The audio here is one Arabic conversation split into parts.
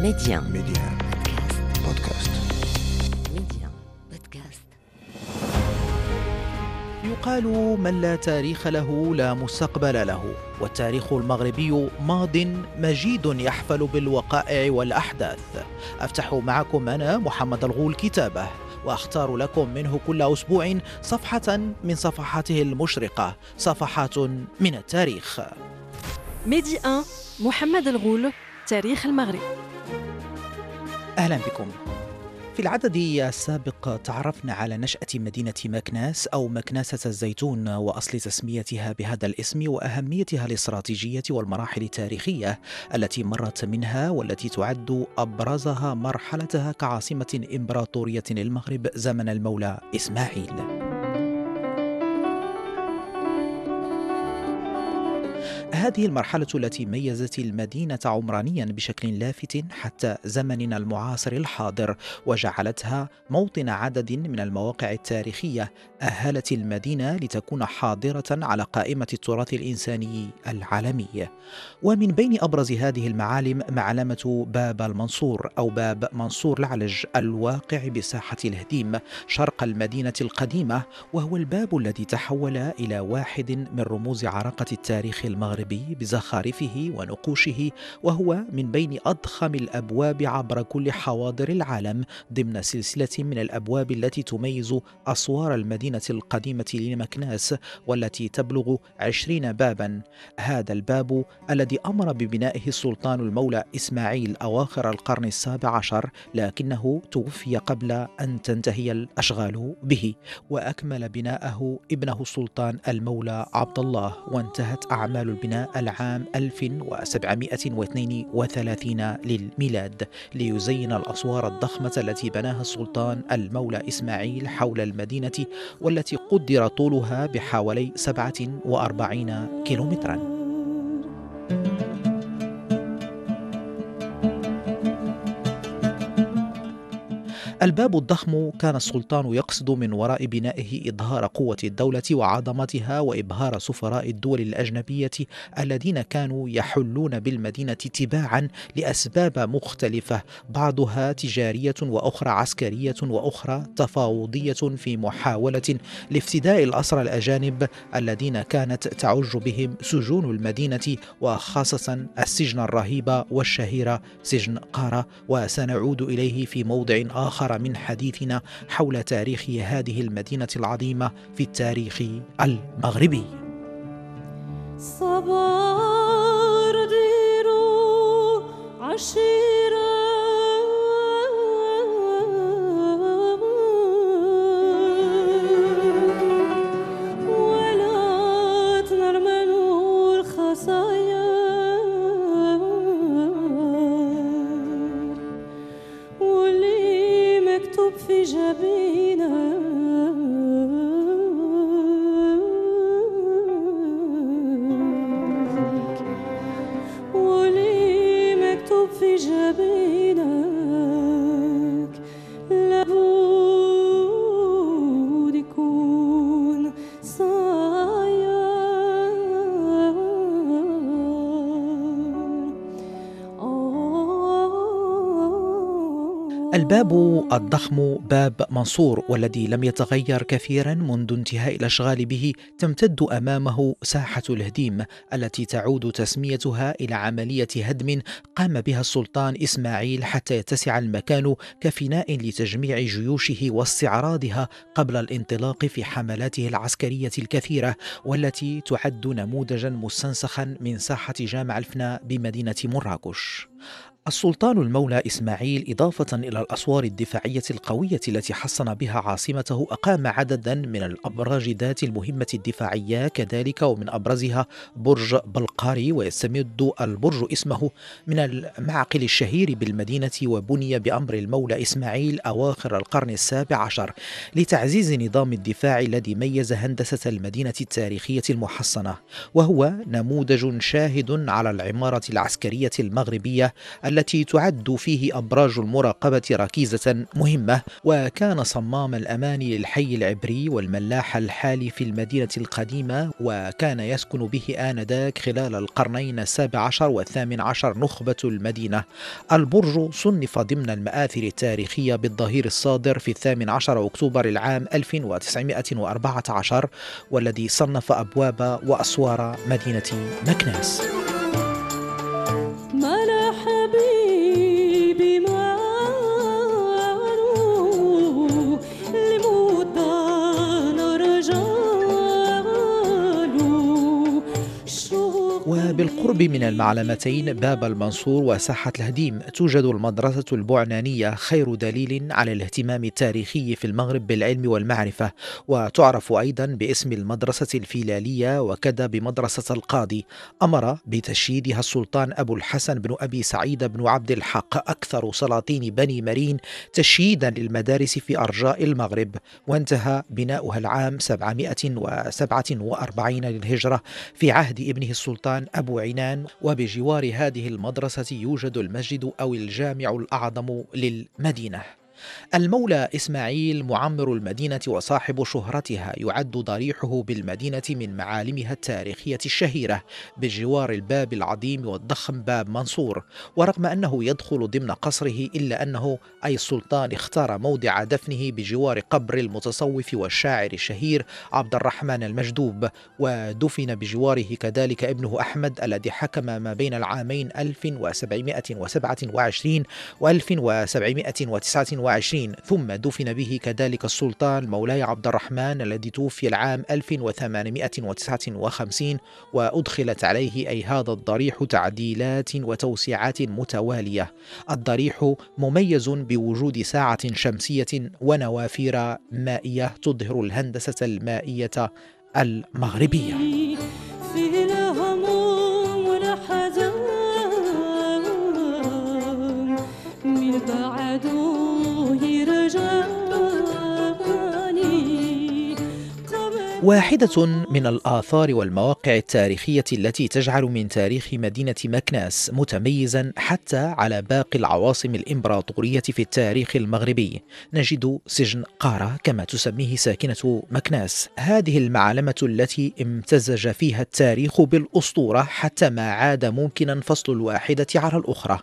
ميدي 1 ميدي 1 بودكاست ميدي 1 بودكاست يقال من لا تاريخ له لا مستقبل له والتاريخ المغربي ماض مجيد يحفل بالوقائع والأحداث. أفتح معكم أنا محمد الغول كتابه وأختار لكم منه كل أسبوع صفحة من صفحاته المشرقة صفحات من التاريخ. ميدي 1 محمد الغول تاريخ المغرب. أهلا بكم في العدد السابق تعرفنا على نشأة مدينة مكناس أو مكناسة الزيتون وأصل تسميتها بهذا الاسم وأهميتها الاستراتيجية والمراحل التاريخية التي مرت منها والتي تعد أبرزها مرحلتها كعاصمة إمبراطورية المغرب زمن المولى إسماعيل. هذه المرحلة التي ميزت المدينة عمرانيا بشكل لافت حتى زمننا المعاصر الحاضر وجعلتها موطن عدد من المواقع التاريخية. أهلت المدينة لتكون حاضرة على قائمة التراث الإنساني العالمي. ومن بين أبرز هذه المعالم معلمة باب المنصور أو باب منصور العلج الواقع بساحة الهديم شرق المدينة القديمة وهو الباب الذي تحول إلى واحد من رموز عراقة التاريخ المغربي. الغربي بزخارفه ونقوشه وهو من بين أضخم الأبواب عبر كل حواضر العالم ضمن سلسلة من الأبواب التي تميز أسوار المدينة القديمة لمكناس والتي تبلغ عشرين بابا. هذا الباب الذي أمر ببنائه السلطان المولى إسماعيل أواخر القرن السابع عشر لكنه توفي قبل أن تنتهي الأشغال به وأكمل بناءه ابنه السلطان المولى عبد الله وانتهت أعمال البناء العام 1732 للميلاد ليزين الأسوار الضخمة التي بناها السلطان المولى إسماعيل حول المدينة والتي قدر طولها بحوالي 47 كيلومتراً. الباب الضخم كان السلطان يقصد من وراء بنائه إظهار قوة الدولة وعظمتها وإبهار سفراء الدول الأجنبية الذين كانوا يحلون بالمدينة تباعا لأسباب مختلفة بعضها تجارية وأخرى عسكرية وأخرى تفاوضية في محاولة لافتداء الأسرى الأجانب الذين كانت تعج بهم سجون المدينة وخاصة السجن الرهيب والشهير سجن قارة وسنعود إليه في موضع آخر. أكثر من حديثنا حول تاريخ هذه المدينة العظيمة في التاريخ المغربي. صبار ديرو عشيره الباب الضخم باب منصور والذي لم يتغير كثيرا منذ انتهاء الأشغال به تمتد أمامه ساحة الهديم التي تعود تسميتها إلى عملية هدم قام بها السلطان إسماعيل حتى يتسع المكان كفناء لتجميع جيوشه واستعراضها قبل الانطلاق في حملاته العسكرية الكثيرة والتي تعد نموذجا مستنسخا من ساحة جامع الفناء بمدينة مراكش. السلطان المولى إسماعيل إضافة إلى الأسوار الدفاعية القوية التي حصن بها عاصمته أقام عددا من الأبراج ذات المهمة الدفاعية كذلك ومن أبرزها برج بلقاري ويستمد البرج اسمه من المعقل الشهير بالمدينة وبني بأمر المولى إسماعيل أواخر القرن السابع عشر لتعزيز نظام الدفاع الذي ميز هندسة المدينة التاريخية المحصنة وهو نموذج شاهد على العمارة العسكرية المغربية التي تعد فيه أبراج المراقبة ركيزة مهمة وكان صمام الأمان للحي العبري والملاح الحالي في المدينة القديمة وكان يسكن به آنذاك خلال القرنين السابع عشر والثامن عشر نخبة المدينة. البرج صنف ضمن المآثر التاريخية بالظهير الصادر في الثامن عشر أكتوبر العام 1914 والذي صنف أبواب وأسوار مدينة مكناس. وبالقرب من المعلمتين باب المنصور وساحة الهديم. توجد المدرسة البعنانية خير دليل على الاهتمام التاريخي في المغرب بالعلم والمعرفة. وتعرف أيضا باسم المدرسة الفيلالية وكذا بمدرسة القاضي. أمر بتشييدها السلطان أبو الحسن بن أبي سعيد بن عبد الحق أكثر سلاطين بني مرين تشييدا للمدارس في أرجاء المغرب. وانتهى بناؤها العام 747 للهجرة في عهد ابنه السلطان أبو عنان وبجوار هذه المدرسة يوجد المسجد أو الجامع الأعظم للمدينة. المولى إسماعيل معمر المدينة وصاحب شهرتها يعد ضريحه بالمدينة من معالمها التاريخية الشهيرة بجوار الباب العظيم والضخم باب منصور ورغم أنه يدخل ضمن قصره إلا أنه أي السلطان اختار موضع دفنه بجوار قبر المتصوف والشاعر الشهير عبد الرحمن المجدوب ودفن بجواره كذلك ابنه أحمد الذي حكم ما بين العامين 1727 و 1729 وعشرين ثم دفن به كذلك السلطان مولاي عبد الرحمن الذي توفي العام 1859 وأدخلت عليه أي هذا الضريح تعديلات وتوسيعات متوالية. الضريح مميز بوجود ساعة شمسية ونوافير مائية تظهر الهندسة المائية المغربية. واحدة من الآثار والمواقع التاريخية التي تجعل من تاريخ مدينة مكناس متميزا حتى على باقي العواصم الإمبراطورية في التاريخ المغربي. نجد سجن قارة كما تسميه ساكنة مكناس. هذه المعلمة التي امتزج فيها التاريخ بالأسطورة حتى ما عاد ممكنا فصل الواحدة على الأخرى.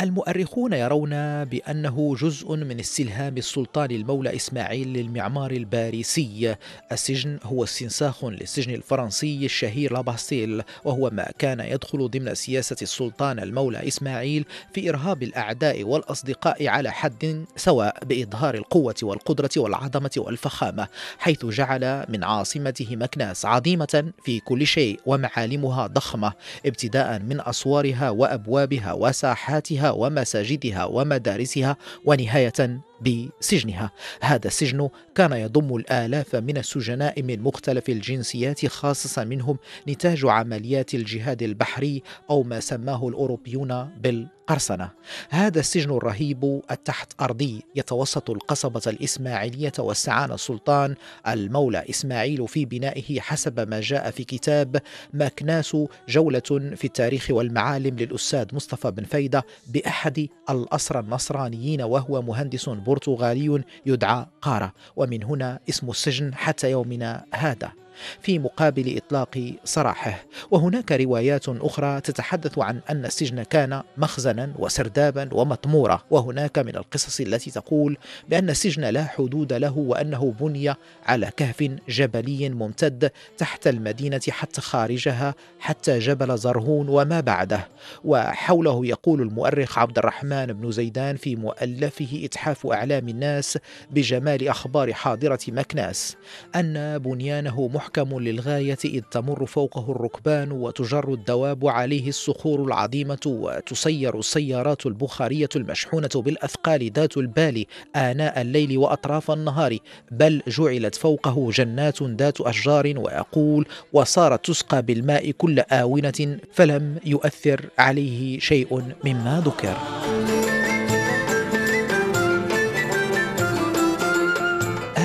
المؤرخون يرون بأنه جزء من استلهام السلطان المولى إسماعيل للمعمار الباريسي. السجن هو هو استنساخ للسجن الفرنسي الشهير لاباستيل وهو ما كان يدخل ضمن سياسة السلطان المولى إسماعيل في إرهاب الأعداء والأصدقاء على حد سواء بإظهار القوة والقدرة والعظمة والفخامة حيث جعل من عاصمته مكناس عظيمة في كل شيء ومعالمها ضخمة ابتداء من أسوارها وأبوابها وساحاتها ومساجدها ومدارسها ونهاية بسجنها. هذا السجن كان يضم الآلاف من السجناء من مختلف الجنسيات خاصة منهم نتاج عمليات الجهاد البحري أو ما سماه الأوروبيون بال قرصنة. هذا السجن الرهيب التحت أرضي يتوسط القصبة الإسماعيلية واستعان السلطان المولى إسماعيل في بنائه حسب ما جاء في كتاب مكناس جولة في التاريخ والمعالم للأستاذ مصطفى بن فايدة بأحد الأسرى النصرانيين وهو مهندس برتغالي يدعى قارة. ومن هنا اسم السجن حتى يومنا هذا. في مقابل إطلاق سراحه. وهناك روايات أخرى تتحدث عن أن السجن كان مخزنا وسردابا ومطمورة. وهناك من القصص التي تقول بأن السجن لا حدود له وأنه بني على كهف جبلي ممتد تحت المدينة حتى خارجها حتى جبل زرهون وما بعده. وحوله يقول المؤرخ عبد الرحمن بن زيدان في مؤلفه إتحاف أعلام الناس بجمال أخبار حاضرة مكناس أن بنيانه محكم محكم للغاية إذ تمر فوقه الركبان وتجر الدواب عليه الصخور العظيمة وتسير السيارات البخارية المشحونة بالأثقال ذات البال آناء الليل وأطراف النهار بل جعلت فوقه جنات ذات أشجار ويقول وصارت تسقى بالماء كل آونة فلم يؤثر عليه شيء مما ذكر.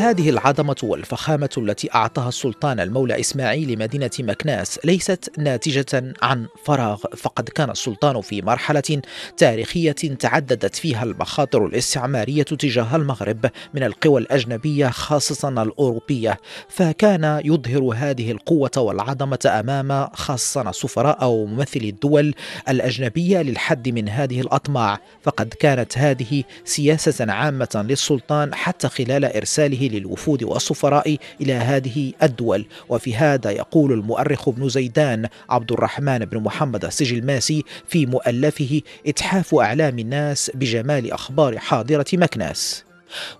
فهذه العظمة والفخامة التي أعطاها السلطان المولى إسماعيل لمدينة مكناس ليست ناتجة عن فراغ فقد كان السلطان في مرحلة تاريخية تعددت فيها المخاطر الاستعمارية تجاه المغرب من القوى الأجنبية خاصة الأوروبية. فكان يظهر هذه القوة والعظمة أمام خاصة سفراء أو ممثلي الدول الأجنبية للحد من هذه الأطماع. فقد كانت هذه سياسة عامة للسلطان حتى خلال إرساله للوفود والسفراء إلى هذه الدول. وفي هذا يقول المؤرخ ابن زيدان عبد الرحمن بن محمد السجلماسي في مؤلفه إتحاف أعلام الناس بجمال أخبار حاضرة مكناس.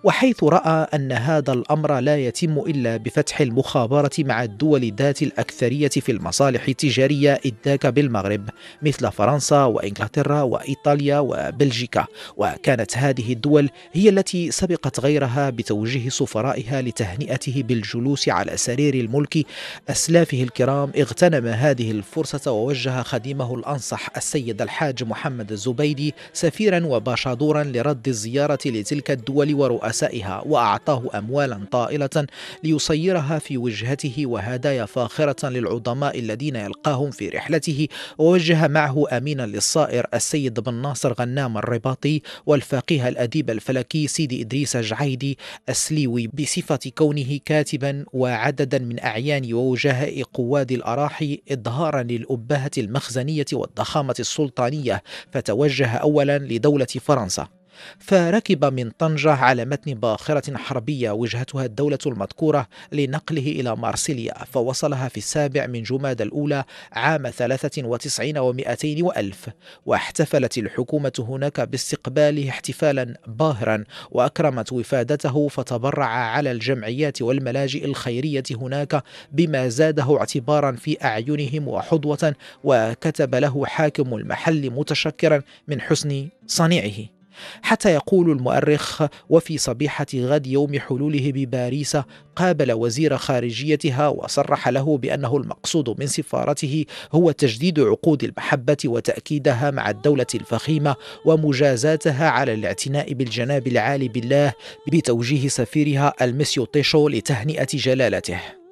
وحيث رأى أن هذا الأمر لا يتم إلا بفتح المخابرة مع الدول ذات الأكثرية في المصالح التجارية اذ ذاك بالمغرب مثل فرنسا وإنجلترا وإيطاليا وبلجيكا. وكانت هذه الدول هي التي سبقت غيرها بتوجيه سفرائها لتهنئته بالجلوس على سرير الملك. أسلافه الكرام اغتنم هذه الفرصة ووجه خديمه الأنصح السيد الحاج محمد الزبيدي سفيرا وباشادورا لرد الزيارة لتلك الدول ورؤسائها وأعطاه اموالا طائلة ليصيرها في وجهته وهدايا فاخرة للعظماء الذين يلقاهم في رحلته. ووجه معه امينا للصائر السيد بن ناصر غنام الرباطي والفقيه الأديب الفلكي سيدي إدريس جعيدي السليوي بصفة كونه كاتبا وعددا من أعيان ووجهاء قواد الأراحي اظهارا للأبهة المخزنية والضخامة السلطانية. فتوجه اولا لدولة فرنسا. فركب من طنجة على متن باخرة حربية وجهتها الدولة المذكورة لنقله إلى مارسيليا فوصلها في السابع من جماد الأولى عام 93 ومئتين وألف. واحتفلت الحكومة هناك باستقباله احتفالا باهرا وأكرمت وفادته فتبرع على الجمعيات والملاجئ الخيرية هناك بما زاده اعتبارا في أعينهم وحظوة وكتب له حاكم المحل متشكرا من حسن صنيعه. حتى يقول المؤرخ وفي صبيحة غد يوم حلوله بباريس قابل وزير خارجيتها وصرح له بأنه المقصود من سفارته هو تجديد عقود المحبة وتأكيدها مع الدولة الفخيمة ومجازاتها على الاعتناء بالجناب العالي بالله بتوجيه سفيرها المسيو تيشو لتهنئة جلالته.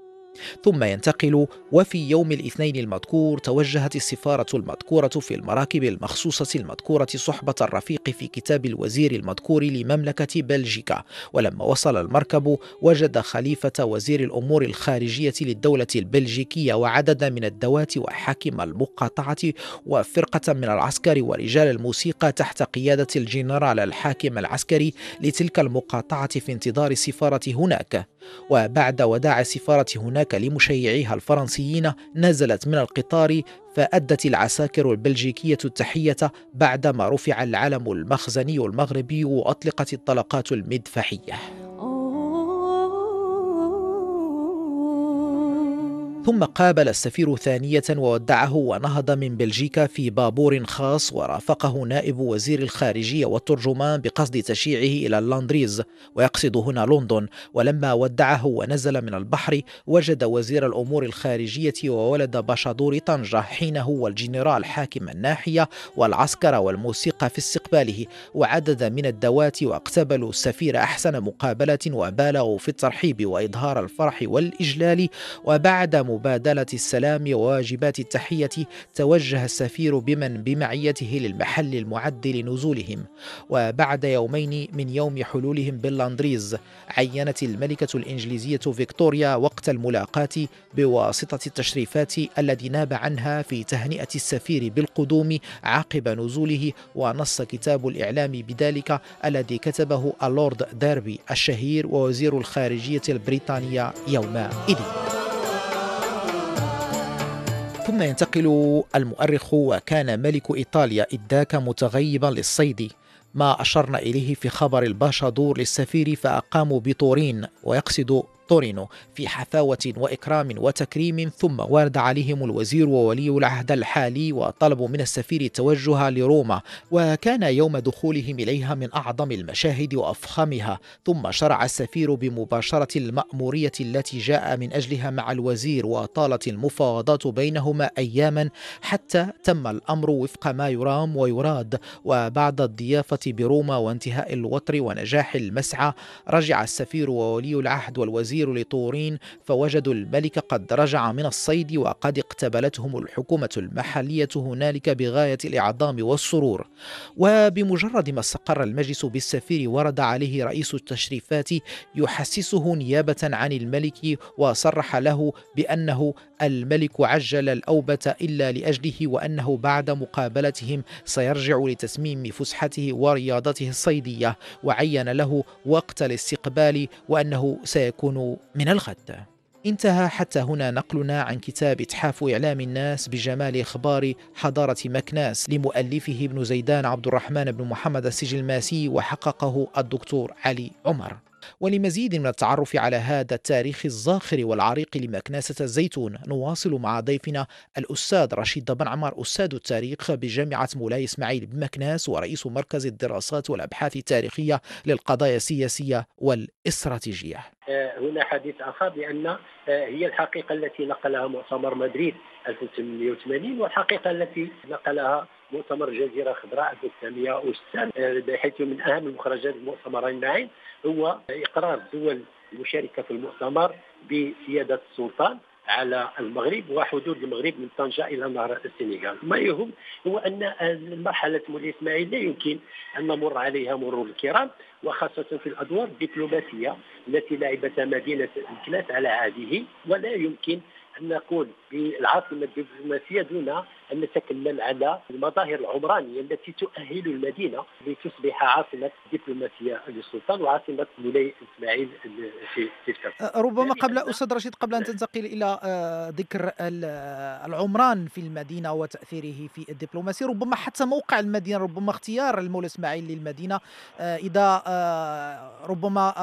ثم ينتقل وفي يوم الاثنين المذكور توجهت السفارة المذكورة في المراكب المخصوصة المذكورة صحبة الرفيق في كتاب الوزير المذكور لمملكة بلجيكا. ولما وصل المركب وجد خليفة وزير الأمور الخارجية للدولة البلجيكية وعددا من الدوات وحاكم المقاطعة وفرقة من العسكر ورجال الموسيقى تحت قيادة الجنرال الحاكم العسكري لتلك المقاطعة في انتظار السفارة هناك. وبعد وداع السفارة هناك لمشيعيها الفرنسيين نزلت من القطار فأدت العساكر البلجيكية التحية بعدما رفع العلم المخزني المغربي وأطلقت الطلقات المدفعية ثم قابل السفير ثانية وودعه ونهض من بلجيكا في بابور خاص ورافقه نائب وزير الخارجية والترجمان بقصد تشييعه إلى اللندريز ويقصد هنا لندن. ولما ودعه ونزل من البحر وجد وزير الأمور الخارجية وولد باشادور طنجة حينه والجنرال حاكم الناحية والعسكر والموسيقى في استقباله. وعدد من الذوات واقتبلوا السفير أحسن مقابلة وبالغوا في الترحيب وإظهار الفرح والإجلال. وبعد مبادلة السلام وواجبات التحية توجه السفير بمن بمعيته للمحل المعد لنزولهم. وبعد يومين من يوم حلولهم باللاندريز عينت الملكة الإنجليزية فيكتوريا وقت الملاقاة بواسطة التشريفات الذي ناب عنها في تهنئة السفير بالقدوم عقب نزوله ونص كتاب الإعلام بذلك الذي كتبه اللورد ديربي الشهير ووزير الخارجية البريطانية يومئذ. ثم ينتقل المؤرخ وكان ملك إيطاليا إذ ذاك متغيبا للصيد. ما أشرنا إليه في خبر الباشا دور للسفير فأقاموا بطورين ويقصد طورينو في حفاوة وإكرام وتكريم ثم ورد عليهم الوزير وولي العهد الحالي وطلبوا من السفير التوجه لروما وكان يوم دخولهم إليها من أعظم المشاهد وأفخمها. ثم شرع السفير بمباشرة المأمورية التي جاء من أجلها مع الوزير وطالت المفاوضات بينهما أياما حتى تم الأمر وفق ما يرام ويراد. وبعد الضيافة بروما وانتهاء الوطر ونجاح المسعى رجع السفير وولي العهد والوزير لطورين فوجدوا الملك قد رجع من الصيد وقد اقتبلتهم الحكومة المحلية هنالك بغاية الإعظام والسرور. وبمجرد ما استقر المجلس بالسفير ورد عليه رئيس التشريفات يحسسه نيابة عن الملك وصرح له بأنه الملك عجل الأوبة إلا لأجله وأنه بعد مقابلتهم سيرجع لتسميم فسحته ورياضته الصيدية وعين له وقت الاستقبال وأنه سيكون من الغد انتهى حتى هنا نقلنا عن كتاب إتحاف إعلام الناس بجمال إخبار حضارة مكناس لمؤلفه ابن زيدان عبد الرحمن بن محمد السجلماسي وحققه الدكتور علي عمر. ولمزيد من التعرف على هذا التاريخ الزاخر والعريق لمكناسة الزيتون نواصل مع ضيفنا الأستاذ رشيد بن عمار أستاذ التاريخ بجامعة مولاي إسماعيل بمكناس ورئيس مركز الدراسات والأبحاث التاريخية للقضايا السياسية والإستراتيجية. آه، هنا حديث آخر بان آه، هي الحقيقة التي نقلها مؤتمر مدريد 1880 والحقيقة التي نقلها مؤتمر جزيره خضراء 1906 آه، بحيث من أهم المخرجات المؤتمرين معين هو إقرار الدول المشاركه في المؤتمر بسيادة السلطان على المغرب وحدود المغرب من طنجة إلى نهر السنغال. ما يهم هو أن مرحلة مولاي إسماعيل لا يمكن أن نمر عليها مرور الكرام وخاصة في الأدوار الدبلوماسية التي لعبتها مدينة الكلاس على عهده ولا يمكن أن نقول بالعاصمة الدبلوماسية دون أن نتكلم على المظاهر العمرانية التي تؤهل المدينة لتصبح عاصمة دبلوماسية للسلطان وعاصمة مولاي إسماعيل في تلك ربما قبل أستاذ رشيد قبل أن تنتقل إلى آه، ذكر العمران في المدينة وتأثيره في الدبلوماسية. ربما حتى موقع المدينة ربما اختيار المولى إسماعيل للمدينة آه، إذا آه، ربما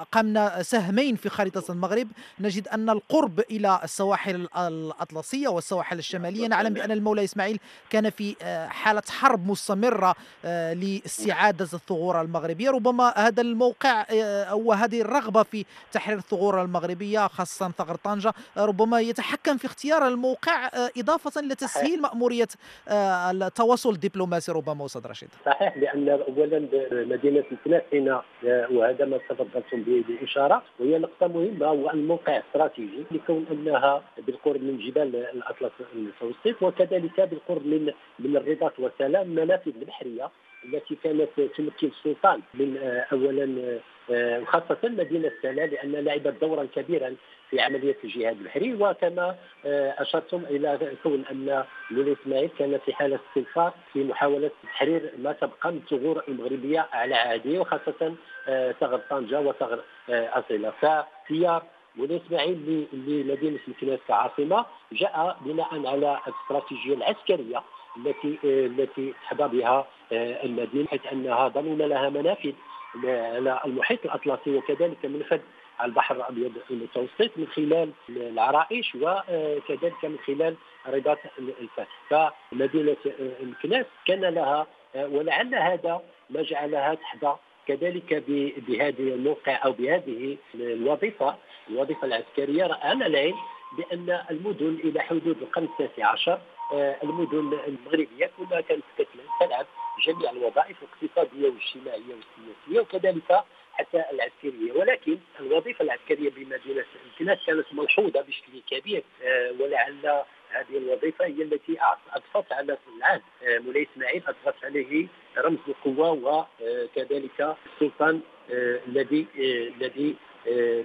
أقمنا سهمين في خريطة المغرب. نجد أن القرب إلى السواحل الأطلسية والسواحل الشمالية. نعلم بأن المولى إسماعيل كان في آه، حالة حرب مستمرة آه، لاستعادة الثغور المغربية. ربما هذا الموقع آه، أو هذه الرغبة في تحرير الثغور المغربية خاصة ثغر طنجة ربما يتحكم في اختيار الموقع إضافة لتسهيل مأمورية التواصل الدبلوماسي. ربما أستاذ رشيد. صحيح لأن أولا مدينة الفلسطين وهذا ما تفضلتم به بالإشارة وهي نقطة مهمة هو الموقع استراتيجي لكون أنها بالقرب من جبال الأطلس المتوسط وكذلك بالقرب من من الرباط والسلام منافذ البحريه التي كانت تمكن السلطان من آه، اولا آه، خاصة مدينة سلا لأن لعبت دورا كبيرا في عملية الجهاد البحري. وكما آه، أشرتم إلى كون أن مولاي إسماعيل كان في حالة استنفار في محاولة تحرير ما تبقى من الثغور المغربية على عهده وخاصة ثغر طنجة وثغر أصيلة مولاي إسماعيل لمدينه مكناس كعاصمه جاء بناء على الاستراتيجية العسكرية التي التي تحظى بها آه، المدينة حيث أنها ضمن لها منافذ على المحيط الأطلسي وكذلك منفذ على البحر الأبيض المتوسط من خلال العرائش وكذلك من خلال رباط الفتح فمدينة آه، مكناس كان لها آه، ولعل هذا ما جعلها تحظى كذلك بهذه الموقع أو بهذه الوظيفة الوظيفة العسكرية رانا العلم بأن المدن إلى حدود القرن التاسع عشر آه، المدن المغربية كلها كانت تلعب جميع الوظائف الاقتصادية والاجتماعية والسياسية وكذلك حتى العسكرية. ولكن الوظيفة العسكرية بمدينه الكناس كانت ملحوظة بشكل كبير آه، ولعل هذه الوظيفة هي التي أضفت على العهد آه، مولاي إسماعيل أضفت عليه رمز القوة وكذلك السلطان الذي الذي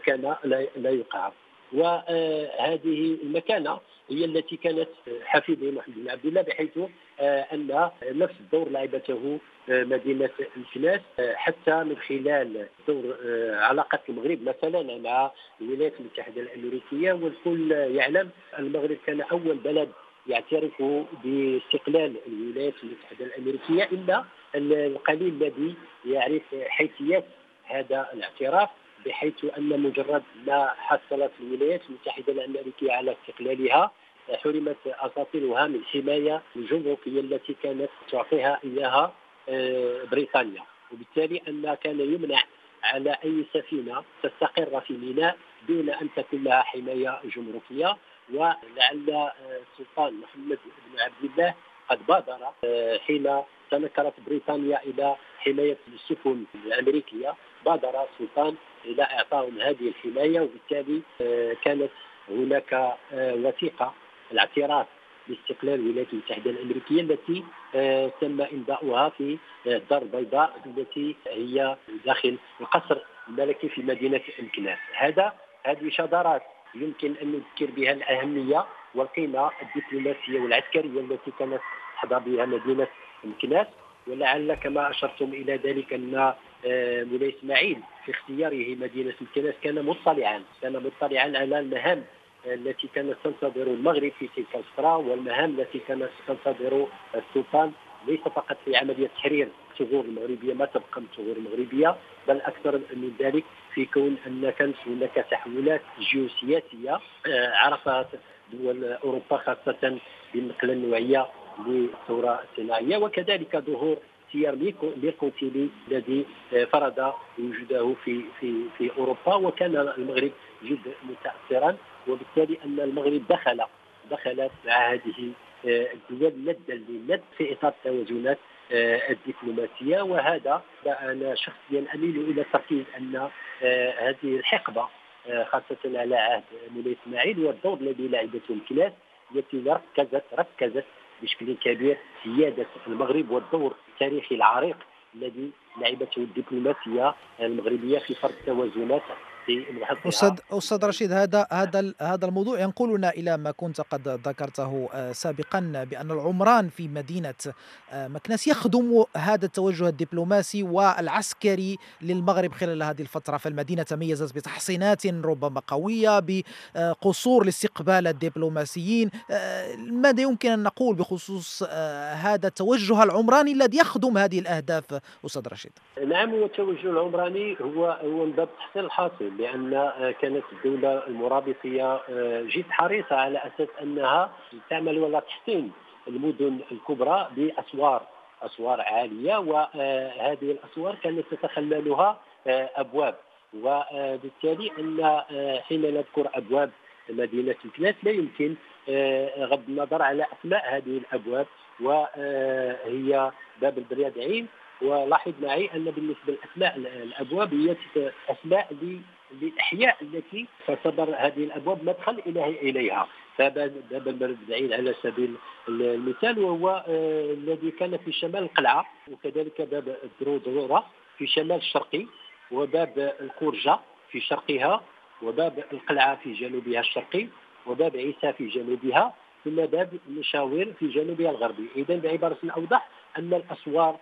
كان لا يقع. وهذه المكانة هي التي كانت حفيده محمد بن عبد الله بحيث أن نفس الدور لعبته مدينة الكناس حتى من خلال دور علاقة المغرب مثلا مع الولايات المتحدة الأمريكية. والكل يعلم المغرب كان أول بلد يعترف باستقلال الولايات المتحدة الأمريكية إلا القليل الذي يعرف حيثيات هذا الاعتراف بحيث أن مجرد ما حصلت الولايات المتحدة الأمريكية على استقلالها حرمت اساطيلها من الحماية الجمركيه التي كانت تعطيها إياها آه، بريطانيا. وبالتالي أن كان يمنع على أي سفينة تستقر في ميناء دون أن تكون لها حماية جمركية. ولعل السلطان محمد بن عبد الله قد بادر آه، حين تنكرت بريطانيا إلى حماية السفن الأمريكية. بادر السلطان إلى اعطائهم هذه الحماية. وبالتالي آه، كانت هناك آه، وثيقة الاعتراف باستقلال الولايات المتحدة الأمريكية التي تم إنباؤها في الدار البيضاء التي هي داخل القصر الملكي في مدينة مكناس هذا هذه شذرات يمكن أن نذكر بها الأهمية والقيمة الدبلوماسية والعسكرية التي كانت تحظى بها مدينة مكناس ولعل كما أشرتم إلى ذلك أن آه، مولاي إسماعيل في اختياره مدينة مكناس كان مطلعا كان مطلعا على المهام التي كانت تنتظر المغرب في تلك الفترة والمهام التي كانت تنتظر السلطان ليس فقط في عملية تحرير الثغور المغربية ما تبقى من الثغور المغربية بل أكثر من ذلك في كون أن كانت هناك تحولات جيوسياسية آه، عرفت دول أوروبا خاصة بالنقله النوعية للثورة الصناعية وكذلك ظهور سير ميركونتيلي الذي آه، فرض وجوده في في في أوروبا وكان المغرب جد متاثرا وبالتالي أن المغرب دخل دخل مع هذه آه، الدول ندا للند في إطار التوازنات آه، الدبلوماسية. وهذا أنا شخصيا أميل إلى التركيز أن هذه الحقبة خاصة على عهد مولاي إسماعيل والدور الذي لعبته الكلاس التي ركزت ركزت بشكل كبير سياده المغرب والدور التاريخي العريق الذي لعبته الدبلوماسية المغربية في فرض أستاذ أستاذ رشيد هذا هذا هذا الموضوع ينقلنا إلى ما كنت قد ذكرته آه، سابقا بأن العمران في مدينة آه، مكناس يخدم هذا التوجه الدبلوماسي والعسكري للمغرب خلال هذه الفترة. فالمدينة تميزت بتحصينات ربما قوية بقصور لاستقبال الدبلوماسيين. آه، ماذا يمكن أن نقول بخصوص هذا التوجه العمراني الذي يخدم هذه الأهداف أستاذ رشيد؟ نعم هو التوجه العمراني هو هو من باب تحصيل الحاصل. لأن آه، كانت الدولة المرابطية آه، جد حريصة على أساس أنها تعمل ولا تحسين المدن الكبرى بأسوار أسوار عالية وهذه الأسوار كانت تتخللها آه، أبواب. وبالتالي أن حين نذكر أبواب مدينة الكناس لا يمكن غض النظر على أسماء هذه الأبواب. وهي باب البريادعين. ولاحظ معي أن بالنسبة لأسماء الأبواب هي أسماء للاحياء التي تعتبر هذه الأبواب مدخل إليها. باب المرد بعيد على سبيل المثال وهو آه، الذي كان في شمال القلعه وكذلك باب الدرودوره في شمال الشرقي وباب القرجه في شرقها وباب القلعة في جنوبها الشرقي وباب عيسى في جنوبها ثم باب المشاور في جنوبها الغربي. اذا بعبارة أوضح أن الأسوار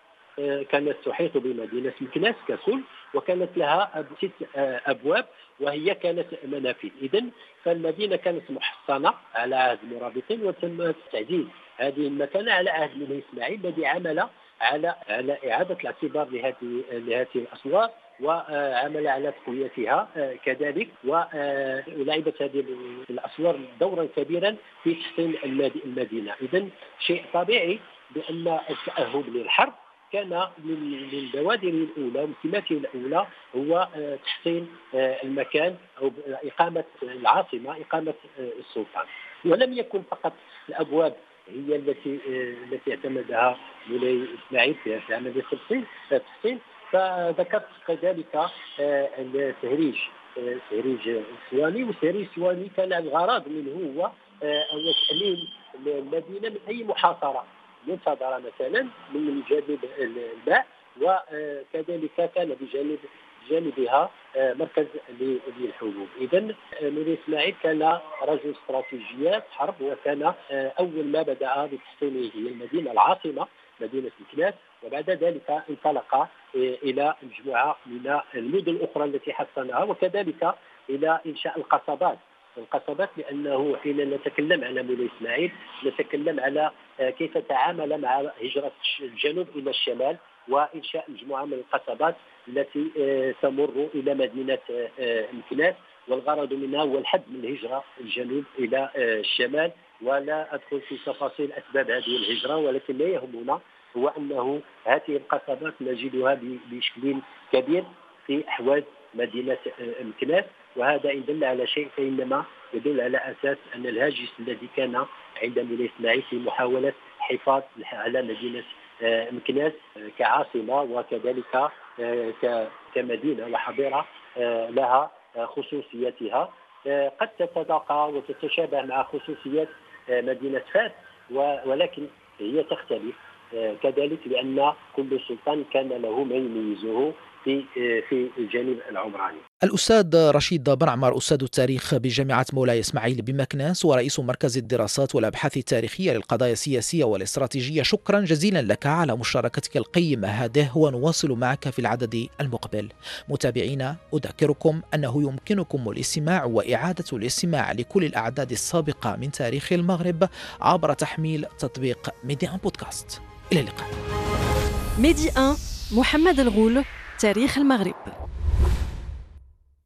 كانت تحيط بمدينة مكناس ككل وكانت لها ست آه، أبواب وهي كانت منافذ. إذا فالمدينة كانت محصنة على عهد المرابطين وتم تعزيز هذه المكانة على عهد مولاي إسماعيل الذي عمل على على إعادة الاعتبار لهذه لهذه الأسوار وعمل على تقويتها آه، كذلك. ولعبت هذه الأسوار دورا كبيرا في تحسين المدينة. اذا شيء طبيعي بأن التأهب للحرب كان من البوادر الأولى وسماته الأولى هو آه، تحسين آه، المكان أو إقامة العاصمة إقامة آه، السلطان. ولم يكن فقط الأبواب هي التي التي اعتمدها مولاي إسماعيل في عمليه التحسين فذكرت كذلك التهريج التهريج السواني والتهريج السواني كان الغرض منه هو تأمين المدينة من أي محاصرة. منتظره مثلا من جانب الماء وكذلك كان بجانب جانبها آه، مركز للحبوب. اذا آه، نوري إسماعيل كان رجل استراتيجيات حرب وكان آه، أول ما بدأ بتحصينه هي المدينة العاصمة مدينة مكناس وبعد ذلك انطلق إلى مجموعة من المدن الأخرى التي حصنها وكذلك إلى إنشاء القصبات. القصبات لأنه حين نتكلم على مولاي إسماعيل نتكلم على آه، كيف تعامل مع هجرة الجنوب إلى الشمال وإنشاء مجموعة من القصبات التي آه، تمر إلى مدينة مكناس. والغرض منها هو الحد من الهجره الجنوب إلى الشمال. ولا أدخل في تفاصيل أسباب هذه الهجرة ولكن ما يهمنا هو أنه هذه القصبات نجدها بشكل كبير في أحواز مدينة مكناس. وهذا إن دل على شيء فإنما يدل على أساس أن الهاجس الذي كان عند مولاي إسماعيل في محاولة الحفاظ على مدينة آه، مكناس آه، كعاصمة وكذلك آه، كمدينة وحضيرة لها خصوصيتها. قد تتلاقى وتتشابه مع خصوصيات مدينة فاس ولكن هي تختلف كذلك لأن كل سلطان كان له ما يميزه في في الجانب العمراني. الأستاذ رشيد بن عمر أستاذ التاريخ بجامعة مولاي إسماعيل بمكناس ورئيس مركز الدراسات والأبحاث التاريخية للقضايا السياسية والاستراتيجية شكرا جزيلا لك على مشاركتك القيمة هذه ونواصل معك في العدد المقبل. متابعينا أذكركم أنه يمكنكم الاستماع وإعادة الاستماع لكل الأعداد السابقة من تاريخ المغرب عبر تحميل تطبيق ميدي 1 بودكاست. إلى اللقاء. ميدي 1 محمد الغول تاريخ المغرب.